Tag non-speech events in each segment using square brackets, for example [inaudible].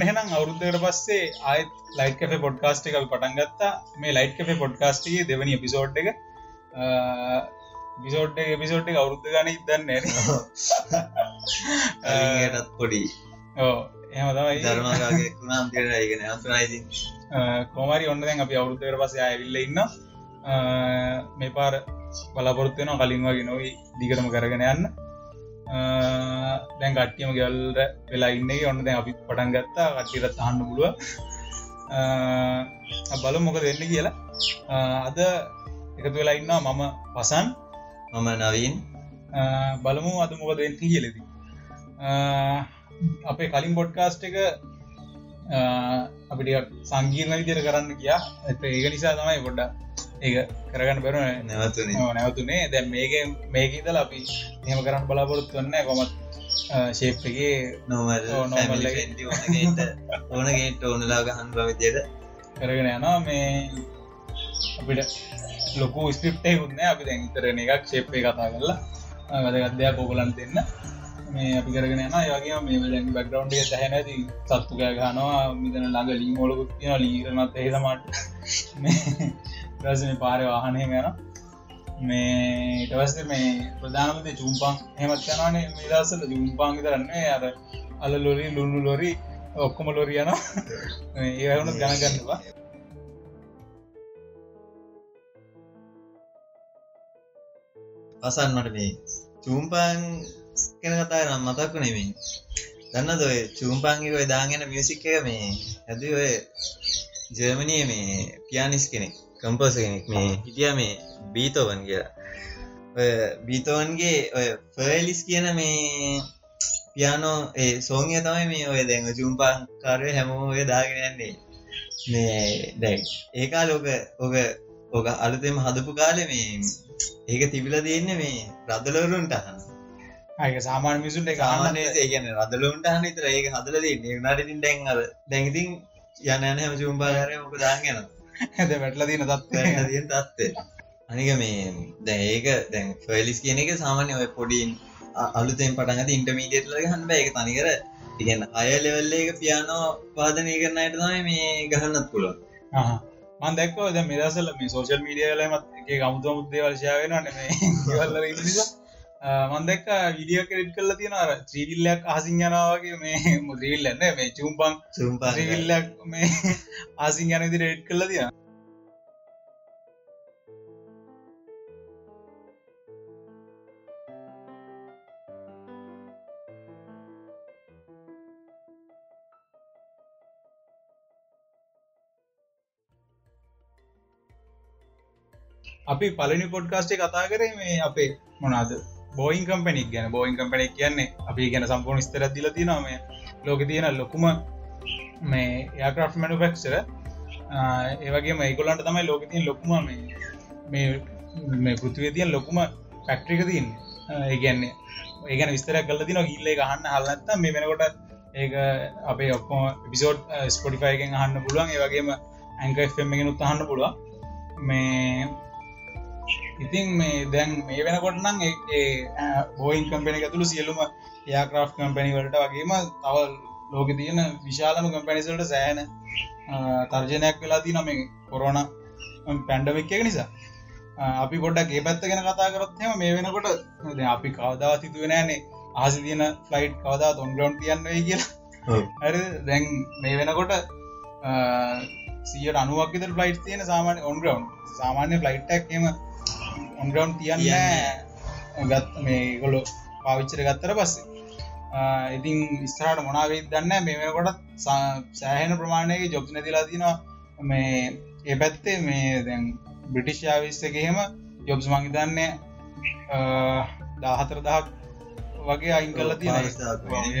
ඔන්න හෙනම් අවුරුද්ධකට පස්සේ ආයත් ලයිට් කැේ පොඩ්කාස්ට් එක පටන් ගත්තා. මේ ලයිට් කැේ පොඩ්කාස්ටගේ දෙවනි එපිසෝඩ් එක විසෝඩ් එපිසෝඩ් එක අවුරුද්ධ ගන ඉදන්න ටත් පොඩි. ඕ එහම තමයි. ධර්මගේ කුණාම්තියට ඒගෙන අසරයිති කෝමරි ඔන්න දැන් අපි අවුරුද්ධකට පස්සේ ඇවිල්ල ඉන්න මේ පාර බලාපොරත්වයන කලින් වගේ නොයි දිගටම කරගෙන යන්න දැන් කට්ටියම ගෙවල්ට වෙලා ඉන්න. ඔන්න දැන් අපි පටන් ගත්තා. කට්ටිට අහන්න පුළුව බල මොක දෙන්න කියලා. අද එකතු වෙලා ඉන්න මම පසන් මම නවීන්. බලමු අද මොක දෙන්න කියලෙති අපේ කලින් පොඩ්කාස්ට් එක අපිට සංගීර්ණ විදිර කරන්න කියා ඇත ඒක නිසා තමයි පොඩ්ඩ ඒක කරගන්න බැරුව නැවතුන. නැවතුනේ. දැ මේක මේක දල අපි එහම කරන්න බලාපොරොත්තු වන්න කොමත් ශේප්ගේ නොමල් normal ඕනගේට ඕනලා ගහන් විදියට. කරගෙන යනවා. මේ අපිට ලොකු ස්ක්‍රප්ටේ උන්න අපි දැන්තරන එකක් ශේප්පේ කතා කරලා වැදගත්දයක් පෝගලන් දෙන්න. මේ අපි කරගෙන යන යගේ මේ බැක්ග්‍රවන්් සැහැනැති සත්තුකය ගනවා මිතන ළඟ ලී මොලකුත් තින ලීරනත් ඒසමට රස මේ පාරය වාහනය ගැන මේ ඉටවස්ස මේ ප්‍රධානමත චුම්පන් හෙමත් යනනේ මේ දසල ජුම්පාංග කරන්නේ අර අල ලොරි ලුල්ලු ලොරි ඔක්කොම ලොරි යන ඒවුණු ගණගන්නවා පසන්නට [laughs] මේ චූම්පාන් කෙන කතා නම් මතක්කු නෙමේ දන්න දොය චූම්පාන්ගේ ඔය දාගෙන මියසික් එක මේ ඇද ඔය ජර්මනය මේ පියානිස් කෙනෙක්. කම්පෝස කෙනෙක් මේ හිටිය මේ බීතෝවන් කියලා. බීතෝවන්ගේ ඔය ෆර්ලිස් කියන මේ පියානෝ ඒ සෝංය තමයි මේ ඔය දැන් චුම්පාන් කාරය හැමෝ ඔය දාගෙන යන්නේ. මේ දැන් ඒකා ලෝක ඕක ඕක අලුතෙම හදපු කාලෙ මේ ඒක තිබිල දෙන්න මේ රදලවරුන්ට අහන්න අයක සාමාන මිසුන්ට එක ආනේ ඒගන රදලුන්ට හන තර ඒක හදල දෙන්න නටතින් දැන් අර දැඟතින් යන යන හැම චුම්පාකාරය ඕක දාගෙන ඇද වැටල දින තත්ව තියෙන් තත්වේ අනික මේ දැන් ඒක දැන් ෆෙලිස් කියන එක සාමාන්‍ය ඔය පොඩින් අලුතෙන් පටන්ගත ඉන්ටමීඩියට්ල හන්බ එක තනිකර ඉගන්න අය ලෙවල්ල එක පියානෝ පාදනය කරන්නයට තමයි මේ ගහන්නත් පුළුව මන් දැක්කෝ ද මෙදසල මේ සෝෂල් මීඩියලමත් එක ගමුතු මුද්දේ වර්ෂාවෙන නෙමේ මන්දක් විඩිය කෙරෙට් කල්ල තියෙනර ත්‍රීවිල්ලයක් ආසිං යනාවගේ මේ [laughs] මුද්‍රීවිල්ලන්න මේ චුම්පන් සුම්පා ත්‍රීවිල්ලක් මේ [laughs] ආසිං යන විදි රෙට් කල්ල තිය අපි පලනි පොඩ්කාස්ටේ කතා කරේ මේ අපේ මොනාද බෝයින් කම්පනික් ගැන බෝයින් කම්පනෙක් කියන්නේ අපි ගැන සම්පූර්ණ ස්තර දිල තිනම ලෝක තියෙන ලොකුම මේ ඒක්‍රෆ් මනුෆෙක්ෂර ඒවගේ මේකොලන්ට තමයි ලෝක තියන් ලොකුම මේ මේ පෘතිවේ තියන් ලොකුම පැක්ට්‍රික තියන්න. ඒගැන්නේ ඒගැන විස්තර කල තින ගිල්ලේ ගහන්න හල්ලත්ත මේ වෙනකොට ඒක අපේ ඔක්කෝ පිසෝඩ් ස්පොටිෆයිගෙන් අහන්න පුළුවන්. ඒවගේම ඇංක එෙන් උත්හන්න පුළුවන්. මේ ඉතින් මේ දැන් මේ වෙනකොටනම් බෝයින් කම්පෙන ඇතුළු සියලුම යාක්‍රා් කම්පැනි වලට වගේම තව ලෝක තියෙන විශාලම කම්පැනිසල්ට සෑන තර්ජනයක් වෙලා ති නම කොරෝන පැන්ඩමික් එක නිසා. අපි ගොඩක් ඒ පැත්ත ගැන කතා කරත්යම මේ වෙනකොට අපි කවදා සිතුවෙනෑනේ ආසි තියෙන ෆ්ලයිට් කවදා තොන් ග්‍රවන්් තියන්නේ කියලා. හරි දැන් මේ වෙනකොට සියට අනුවක් විතර ෆ්ලයිට් තියෙන සාමාන්‍ය ඔන්ග්‍රවන්් සාමාන්‍ය ෆ්ලයිට්ටක්ම ඔන්ග්‍රවන්් තියන්න ගත් මේ ගොලො පාවිච්චර ගත්තර පස්සේ. ඉතින් ස්තරට මොනාවේ දන්න මේ කොටත් සෑහෙන ප්‍රමාණයක ජොබ් නැතිලා තිනවා. මේ ඒ පැත්තේ මේ දැන් බ්‍රිටිෂ්යාවිස්සකහෙම ජොබ්ස් මංහිතන්නේ දාහතර දහක් වගේ අයින් කල්ල තියෙන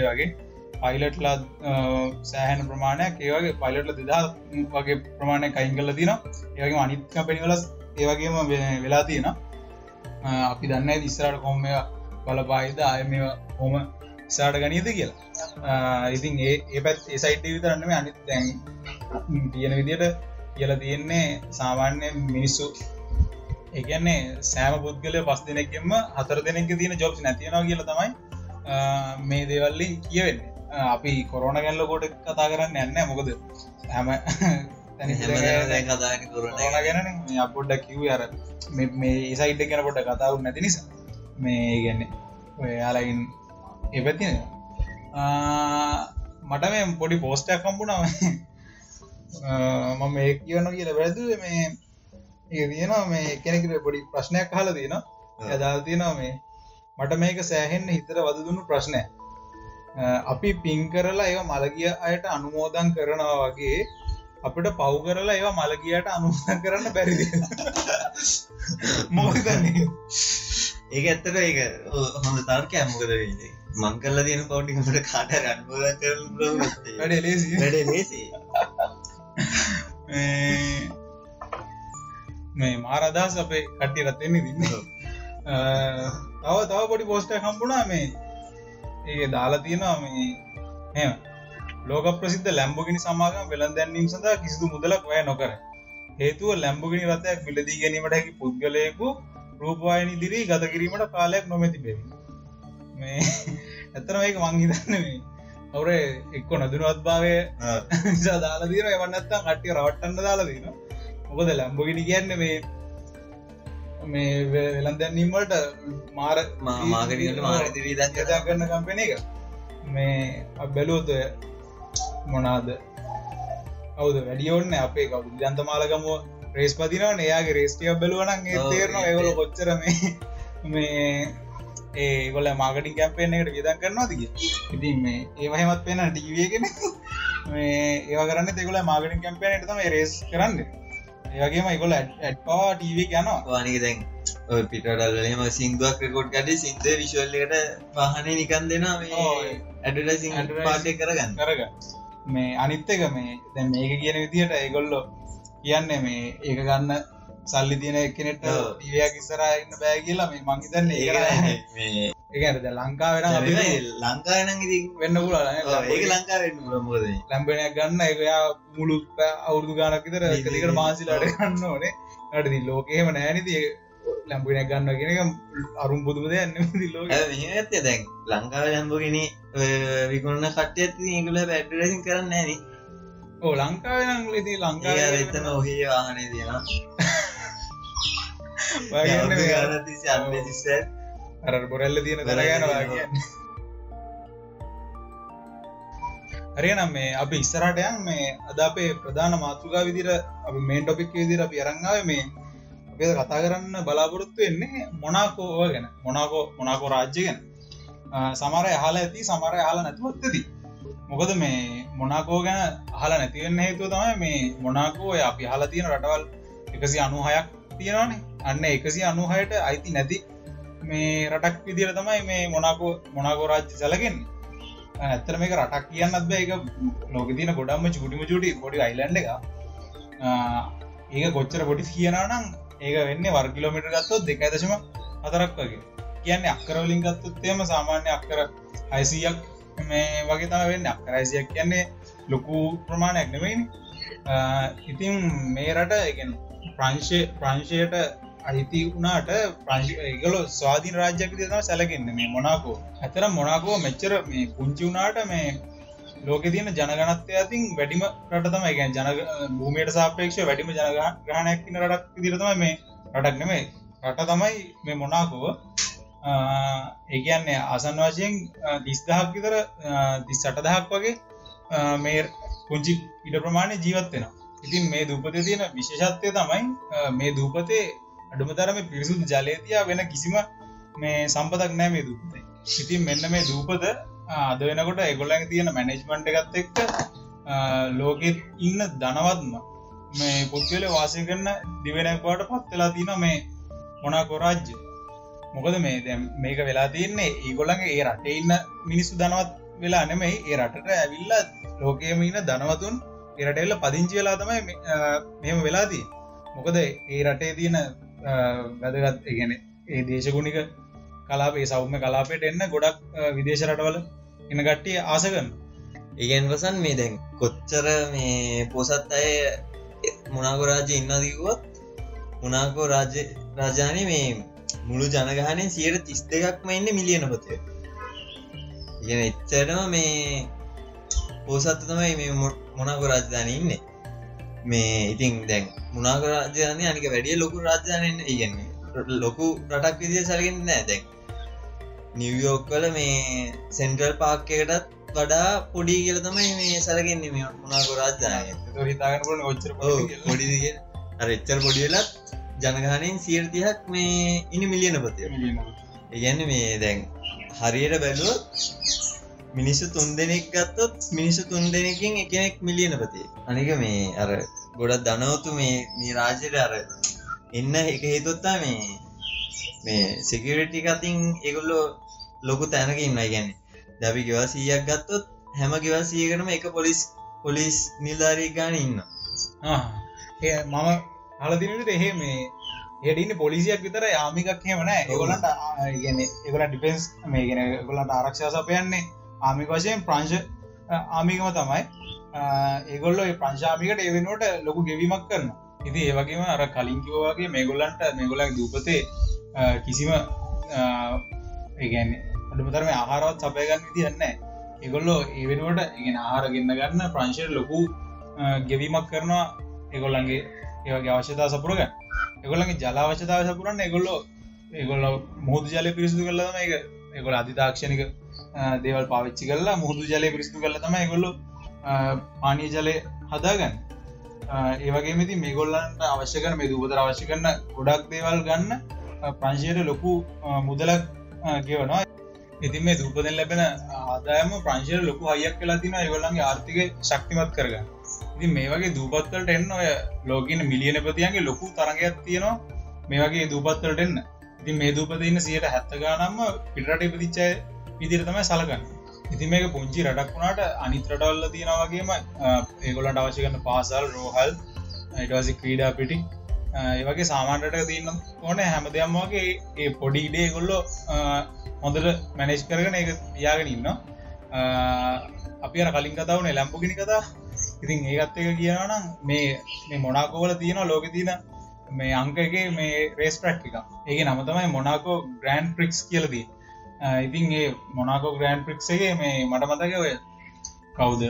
වගේ. පයිලට්ලා සෑහන ප්‍රමාණයක්. ඒවගේ පයිලට්ල දෙදා වගේ ප්‍රමාණය කයින් කල්ල තින ඒවගේ අනිත් කපිනිවලස් ඒවගේම වෙලා තියෙන අපි දන්න ඉස්සරට කොම්ම බලපායිද? අය මේ හොම සාට ගනීද කියලා? ඉතින් ඒ ඒ පැත් ඒසයිට විතරන්නම අනිත් දැන් තියෙන විදියට කියල තියෙන්නේ සාමාන්‍ය මිනිස්සු. ඒගන්නේ සෑම පුද්ගල පස් දෙනෙක්ෙම හතර දෙනෙක් තියෙන ජොබ් නැතියෙනවා කියල තමයි මේ දේවල්ලින් කියවෙන්නේ. අපි කොරෝණ ගැල්ල කොට කතා කරන්න යන්න මොකද හැම ගැන අපොඩ්ඩ කිව් අර මේ ඒසයිට ගැන පොට කතාව නැති නිසා. මේ ගැන්නේ ඔයාලයින් එපතින මට මේ පොඩි පෝස්ටයක් කම්පුනාව මම. ඒ කියන්න කියල වැරදුව මේ ඒ තියෙනවා මේ කෙනෙකට පොඩි ප්‍රශ්නයක් හල තියෙන ඇදාල් තියෙනවා මේ මට මේක සෑහෙන්න හිතර වද දුන්නු ප්‍රශ්නය අපි පින් කරලා ඒ මළගිය අයට අනුමෝදන් කරනවා වගේ අපිට පව් කරලා ඒවා මළගියට අනුමෝදන් කරන්න බැරිදි මොකදන්නේ ඒක ඇත්තට ඒක හොඳ තර්ක ඇම්මකද වෙන්නේ? මං කල්ල තියෙන පවටිකට කාට කර වැඩ ලේසි වැඩ ලේසි මේ මාරදස් අපේ කට්ටිය රත්වෙන්නේ දින්න තව තව පොඩි පෝස්ට කම්පුුණා මේ. ඒ දාලා තියෙනවා මේ එ ලෝක ප්‍රසිද්ධ ලැම්බුගිනි සමාගම් වෙළන් දැන්වීම සඳහා කිසිදු මුදලක් වැය නොකර හේතුව ලැම්බුගිනි රථයක් මිලදී ගැනීමට හැකි පුද්ගලයකු රූපවායනි දිරී ගත කිරීමට කාලයක් නොමැති බැවි මේ ඇත්තන මේක මංහිතන්න මේ අවුරේ එක්කො නදුනුවත් භාවය නිසා දාලා දීර එවන්නත්තා කට්ටිය රවට්ටන්න දාලා දීන මොකද ලැම්බුගිනි කියන්න මේ මේ වෙලන් දැන්නීමට මාර මාගරට මාරදිරී දන් කතා කරන්න කම්පෙන එක මේ බැලූත මොනාද? අවුද වැඩියෝන්න අපේ කවු ජන්තමාලගම රේස් පතිනවන එයාගේ රේස්ටිය බැලුවනන් තේරන ඒවල කොච්චර මේ ඒගොල මාගටින් කැම්පේන එකට විදන් කරනවා දිග ඉතින් මේ ඒවහෙමත් පෙන ටීවගෙන [laughs] මේ ඒව කරන්න තෙකුල මාගටින් කැම්පේනට තම රේස් කරන්න. ඒවගේම ඉකොල ඇට්පා ටීව යනවා. වානික දැන් ඔය පිටඩල්ලම සිංදුවක් රෙකෝඩ් කඩේ සිින්ද විශල්ලට පහනේ නිකන් දෙෙන ඇඩටසිං පාටය කරගන්න. කරග මේ අනිත්තක මේ දැන් මේක කියන විදිහට ඒගොල්ලො කියන්න මේ ඒක ගන්න සල්ලි තියෙන එකනෙට ටීවයක් ඉස්සරා ඉන්න බෑ කියලා මේ මංහිතන්න ඒ ඒකද ලංකා වෙන ලංකානං වෙන්න පුල ඒක ලංකා මුලමෝද ලැම්බෙනයක් ගන්න එකයා මුළු අවුරදු ගානක් විතර එකදිකට මාසිලට ගන්න ඕනේ. නටති ලෝකේම නෑනති ලැම්බෙනයක් ගන්න කියෙන අරුම් පුදුමද යන්න ලෝ ඇත්තේ දැන් ලංකාව ලැම්බගෙන විකුණන්න කට්ටය ඇති ඒකුල පැටරසින් කරන්න ෑන. ඕ ලංකාවනං ලෙදී ලංකා එතන ඔහේ වාහනේ තියෙන අර බොරල්ල තියෙන දරගනවා කියන්න. හරිනම් මේ අපි ඉස්සරටයන් මේ අද අපේ ප්‍රධාන මාතෘකා විදිර අප මේන් ටොපික් විදිර අපි අරංගාව මේ අපේ කතා කරන්න බලාපොරොත්තු වෙන්නේ මොනාකෝව ගැන. මොනාකෝ මොනාකෝ රාජ්‍ය ගැන. සමර හල ඇති සමර හල නැතුවත්තදී මොකද මේ මොනාකෝ ගැන හල නැතිවෙන්න හේතුව තමයි මේ මොනාකෝ අපි හල තියෙන රටවල් එකසි අනු හයක් තියෙනවානේ. අන්න එකසි අනුහයට අයිති නැති මේ රටක් විදිර තමයි මේ මොනාකෝ මොනාකෝ රාජ්‍ය සැලගෙන් ඇත්තර මේක රටක් කියන්නත් බෑ. එක ලෝක තියන ගොඩම්ම චුටිම චුටි පොඩි අයිලන්ඩ එක ඒක කොච්චර පොඩි කියනනම් ඒක වෙන්න වර් කිලෝමිට ගත්තොත් දෙක දශම අතරක් වගේ. කියන්නේ අක්කරවලින් ගත්තොත්තේම සාමාන්‍ය අක්කර හයිසියක් මේ වගේ තම වෙන්න. අක්කරයිසියක් කියන්නේ ලොකු ප්‍රමාණයක් නෙවෙයිනි ඉතින් මේ රට එකෙන් ප්‍රංශය ප්‍රංශයට අයිති වුණාට ප්‍රංශගල ස්වාධීන රාජ්‍යක තම සැලකෙන්න්න මේ මොනාකෝ. ඇතර මොනාකෝ මෙච්චර මේ පුංචි වුණාට මේ ලෝක තියන ජනගනත්ය අතින් වැඩිම රට තම එක ජන භූමයට සාපේක්ෂ වැඩිම ජනග්‍රහණයක් තින රටක් දිරතම මේ රටක් නෙමේ රට තමයි මේ මොනාකෝව ඒකන්නේ ආසන් වශයෙන් දිස්දහක් විතර දිස් සටදහක් වගේ මේ පුංචි ඉඩ ප්‍රමාණය ජීවත්වෙනවා ඉතින් මේ දූපත තියෙන විශේෂත්වය තමයි මේ දූපතේ අඩුමතරම පිරිසුදු ජලයතියා වෙන කිසිම මේ සම්පතක් නෑ මේ දූපතේ. ඉතින් මෙන්න මේ දූපත අද වෙනකොට එගොල්ලඟ තියෙන මැනෙජ්මන්ට් එකත් එක්ක ලෝකෙත් ඉන්න ධනවත්ම මේ පුද්ගල වාසය කරන දිවෙනක්වාට පත්වෙලා තින මේ මොනාකෝ රාජ්‍ය. මොකද මේ දැම් මේක වෙලා තියන්නේ ඒගොල්ලගේ ඒ රටේ ඉන්න මිනිස්සු ධනවත් වෙලා නෙමෙයි ඒ රටට ඇවිල්ල ලෝකයම ඉන්න ධනවතුන් එරටෙල්ල පදිංචි වෙලා තමයි මෙම වෙලාදී මොකද ඒ රටේ තියෙන වැදගත් ඉගෙන ඒ දේශගුණික කලාපේ සෞම්‍ය කලාපයට එන්න ගොඩක් විදේශ රටවල එන ගට්ටිය ආසකන් ඉගෙන් වසන් මේ දැන් කොච්චර මේ පොසත් අය මොනාගොරාජය ඉන්නදකුවත් මොනාකෝ රාජ රාජානය මේ මුළු ජනගහනය සියට තිස් දෙකක්ම එන්න මිලියන පොතය ඉගෙන එච්චරම මේ පෝසත්ත තමයි මේ මොනාක රාජධාන ඉන්න. මේ ඉතින් දැන් මුණනාක රාජධානය අනික වැඩිය ලොකු රාජධානයෙන් ඉගන්නේ ලොකු රටක් විදිය සැලගෙන නෑ දැන් නිවියෝක්කල මේ සෙන්ට්‍රල් පාක්කයටත් වඩා පොඩි කියල තමයි මේ සැලගෙන්නේ මේ මුණනාක රාජධානය. හිතාගනට ඔච්චර පොඩි අර එච්චර පොඩිවෙලත් ජනගානයෙන් සියර්තියක් මේ ඉනි මිලියන පතිය ඉගැන්න මේ දැන් හරියට බැලුවොත් මිනිස්සු තුන් දෙනෙක් ගත්තොත් මිනිස්සු තුන් දෙනකින් එකනෙක් මිලියන පතිය අනික මේ අර ගොඩත් දනවතු මේ මේ රාජයට අර එන්න එක හේතුත්තා මේ මේ සිකරටි කතින් ඒගොල්ලෝ ලොකු තැනක ඉන්න ගැන දැපි ගෙවා සීයක් ගත්තොත් හැම ගෙවා සියකටම එක පොලිස් පොලිස් නිල්ධාරී ගාන ඉන්න මම හලදිනට එහෙ මේ හෙටන්න පොලිසියක් විතර යාමිකක් හෙමන ඒගොලට ගන ඒගොල ඩිපෙන්ස් මේ ගෙන ගොලට ආරක්ෂා සපයන්නේ ආමික වශයෙන්. ප්‍රංශ ආමිකම තමයි. ඒගොල්ල ප්‍රංශාමිකට ඒවෙනට ලොකු ගෙවීමක් කරන ඉති ඒවගේම අර කලින්කිවගේ මේගොල්ලන්ට මේගොලක් දූපතේ කිසිම ඒගැන්න අඩමතරම ආහාරවත් සපයගන්න තියන්න ඒගොල්ලෝ ඒවෙනුවට ඉගෙන ආහාර ගන්න ගන්න ප්‍රංශය ලොකු ගෙවීමක් කරනවා. ඒගොල්ලන්ගේ ඒවගේ අවශ්‍යතා සපුරග එගොල්ලගේ ජලාවශ්‍යතාව සපුරන්න එගොල්ලෝ ඒගොල්ල මුහද ජලය පිරිසිදු කරලම එක එකොල අධිතාක්ෂණක දේවල් පාවිච්චි කරලා මුහදු ජලය පිරිසිදු කරල තම එගොල්ලො පානී ජලය හදාගන්න. ඒවගේමති මේගොල්ලන්ට අවශ්‍ය කරන මේ දූපතර අවශ්‍ය කරන ගොඩක් දේවල් ගන්න. ප්‍රංශයට ලොකු මුදලක් ගෙවනවා. ඉතින් මේ දූපදෙන් ලැබෙන ආදායම ප්‍රංශයට ලොකු අයක් කලා තින ඒගොල්ලන්ගේ ආර්ථික ශක්තිමත් කරගන්න. ඉතින් මේ වගේ දූපත්වලට එන්න ඔය ලෝගින මිලියන ප්‍රතියන්ගේ ලොකු තරගයක් තියෙනවා. මේ වගේ දූපත්වලට එන්න. ඉතින් මේ දූපතින්න සියට හැත්තගානම්ම පිටට ඉපදිච්චය විදිර තමයි සලකන්න. ඉතින් මේක පුංචි රටක් වුණට අනිත්‍රටවල්ල තියෙනවාගේම ඒගොලට අවශ්‍ය කරන්න පාසල් රෝහල් ඉටවාසි ක්‍රීඩා පිටි ඒවගේ සාමාන්ටට තියන්න ඕන. හැම දෙයම් වගේ ඒ පොඩිඩේ ගොල්ලො හොඳට මැනේජ් කරගෙන එක යාගෙන ඉන්න අපි අර කලින් කතාවන ලැම්පුගිනි කතා. ඉතින් ඒකත් එක කියනනම් මේ මේ මොනාකෝවල තියෙන ලෝක තියන මේ අංකගේ මේ රේස් ප්‍රක්් එක. ඒක නම තමයි මොනාකෝ ග්‍රන්් ප්‍රික්ස් කියලදී ඉතින් ඒ මොනාකෝ ග්‍රන්් ප්‍රික්සගේ මේ මට මතක ඔය කවුද?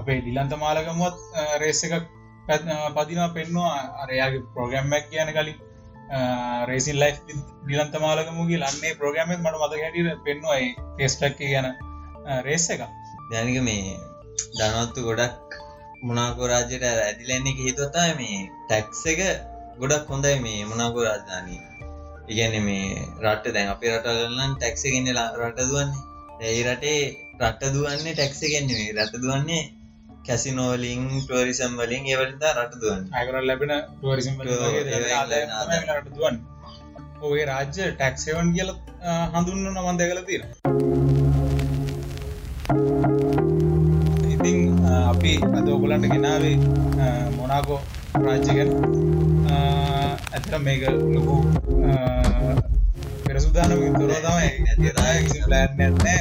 අපේ ඩිලන්ත මාලකමුවත් රේස එකක් පදිනවා පෙන්වා අරයාගේ ප්‍රෝග්‍රම්මක් කියන කලින් රේසින් ලයි් ඩිලන්ත මාලකමුගේ ලන්නේ ප්‍රෝග්‍රමත් මට මත හැටියට පෙන්වා ෆේස්ටක් ගැන රේස එක දැනික මේ දනවත්තු ගොඩක් මොනාකෝ රාජයට ඇතිලෙන්නේ හිතොතා මේ ටැක්ස එක ගොඩක් හොඳයි මේ මොනාකෝ රාජධානී ඉගැන මේ රට දැන් අපි රටලන්න ටැක්ස ගෙන්නලා රට දුවන්නේ. ඇයි රටේ රට දුවන්නේ ටැක්ස ගෙන්න්නේ රට දුවන්නේ කැසිනෝලිං ටුවරිසම් වලින් ඒවලට රට දුවන් අයකර ලැබෙන ටුවරිසම් දුවන් ඔගේ රාජ්‍ය ටැක්සවන් කියල හඳුන්න නමන් දැකල තියෙන ඉතිං අපි අද ඔගලන්ට ගෙනාවේ මොනාකෝ රාජ්‍යගැන ඇතර මේක ලොකු පෙරසුදාන තුර තමයි. ලෑන් නැත්නෑ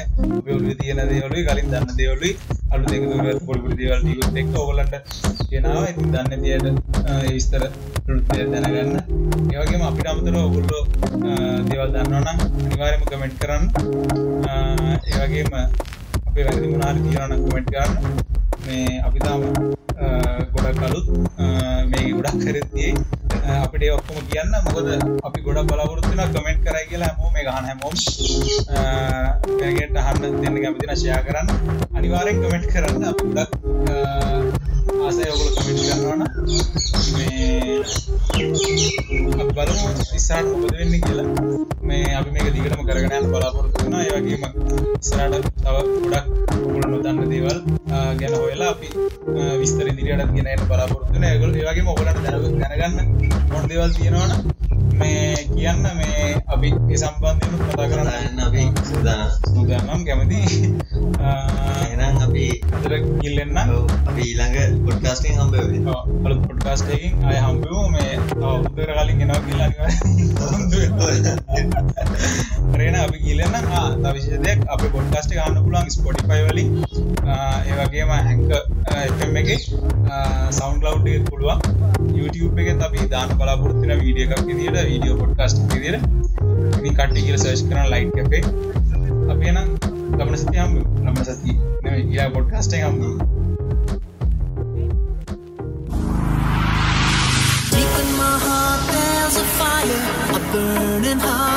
ඔලු තියෙන දේවලු කලින් දන්න දේවලුයි. අලු දෙක දුර පොඩිපුරි දේවල් ටිකුත් එක්ක ඔයගොල්ලන්ට ගෙනාවා. ඉතින් දන්න දියට විස්තර දැනගන්න. ඒ වගේම අපිට අමතරව ඔයගොල්ලෝ දේවල් දන්නවනම් අනිවාර්යයෙන්ම කමෙන්ට් කරන්න. ඒ වගේම අපේ වැරදි මොනාහරි තියෙනවා නම් කමෙන්ට් කරන්න. මේ අපි තාම ගොඩක් අලුත් මේ ගොඩක් කරතියි අපිට ඔක්කොම කියන්න. මොකද අපි ගොඩක් බලාපොරොත්තුන කමෙන්ට් කරයි කියලා හැමෝ මේ ගහන හැමෝම්. පැගෙට අහන්න දෙන්න කැමතින ශයා කරන්න. අනිවාරෙන් කමෙන්ට් කරන්න. අප ගොඩක් ආසය ඔගොල කමෙන්ට් කරන්නවන මේ බලමු ඉස්සාට මොකද වෙන්න කියලා. මේ අපි මේක දිගටම කරගෙන යන්න බලාපොරොත්තු වෙනවා. ඒ වගේම ඉස්සරහට තව ගොඩක් ඔයගොල්ලෝ නොදන්න දේවල් ගැන හොයලා අපි විස්තර ඉදිරියටත් ගෙන එන්න බලාපොරොත්තු වෙනවා. ඒගොල්ලෝ ඒ වගේම ඔයගොල්ලන්ට දැනගන්න මොන දේවල් තියෙනවනම් මේ කියන්න මේ අපි ඒ සම්බන්ධයෙන් කතා කරන්න. අපි සූදානම් සූදානම් කැමති. [laughs] එහෙනම් අපි අදට කිල්ලෙන්න අපි ඊළඟ පොඩ්කාස්ටිං හම්බවෙයි අලුත් පොඩ්කාස්ටකින් අය හම්බවෝ මේ උත්තර කලින් ගෙනවා කියලා රේන අපි කියලන්න තවිශදයක් අප පොඩ්කාස්ට ගන්න පුලන් ස්පොටිෆයි වලින්. ඒවගේම හැංක එම එක. සෞන්් ලව් පුළුවන්. YouTube එක අපි දාන බලාපොරත්තින වීඩිය එකක් ಕ್ರಿಯೇಟ್ a video podcast ಅಂತಿದ್ದೀರಾ ನೀವು ಕಟ್ಟಿಗೆ ಸರ್ಚ್ ಮಾಡೋಣ ಲೈಟ್ ಕೆಫೆ ಅವೇನ ಗಮನಿಸ್ತಿ ಹಮ್ ಗಮನಿಸ್ತಿ ನೀವು ಈ podcast hmm Deep in my heart there's a fire, a burning heart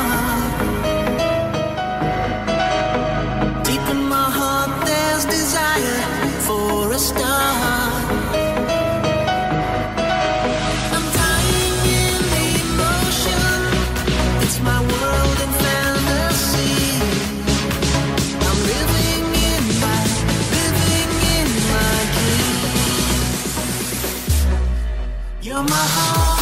You're my heart.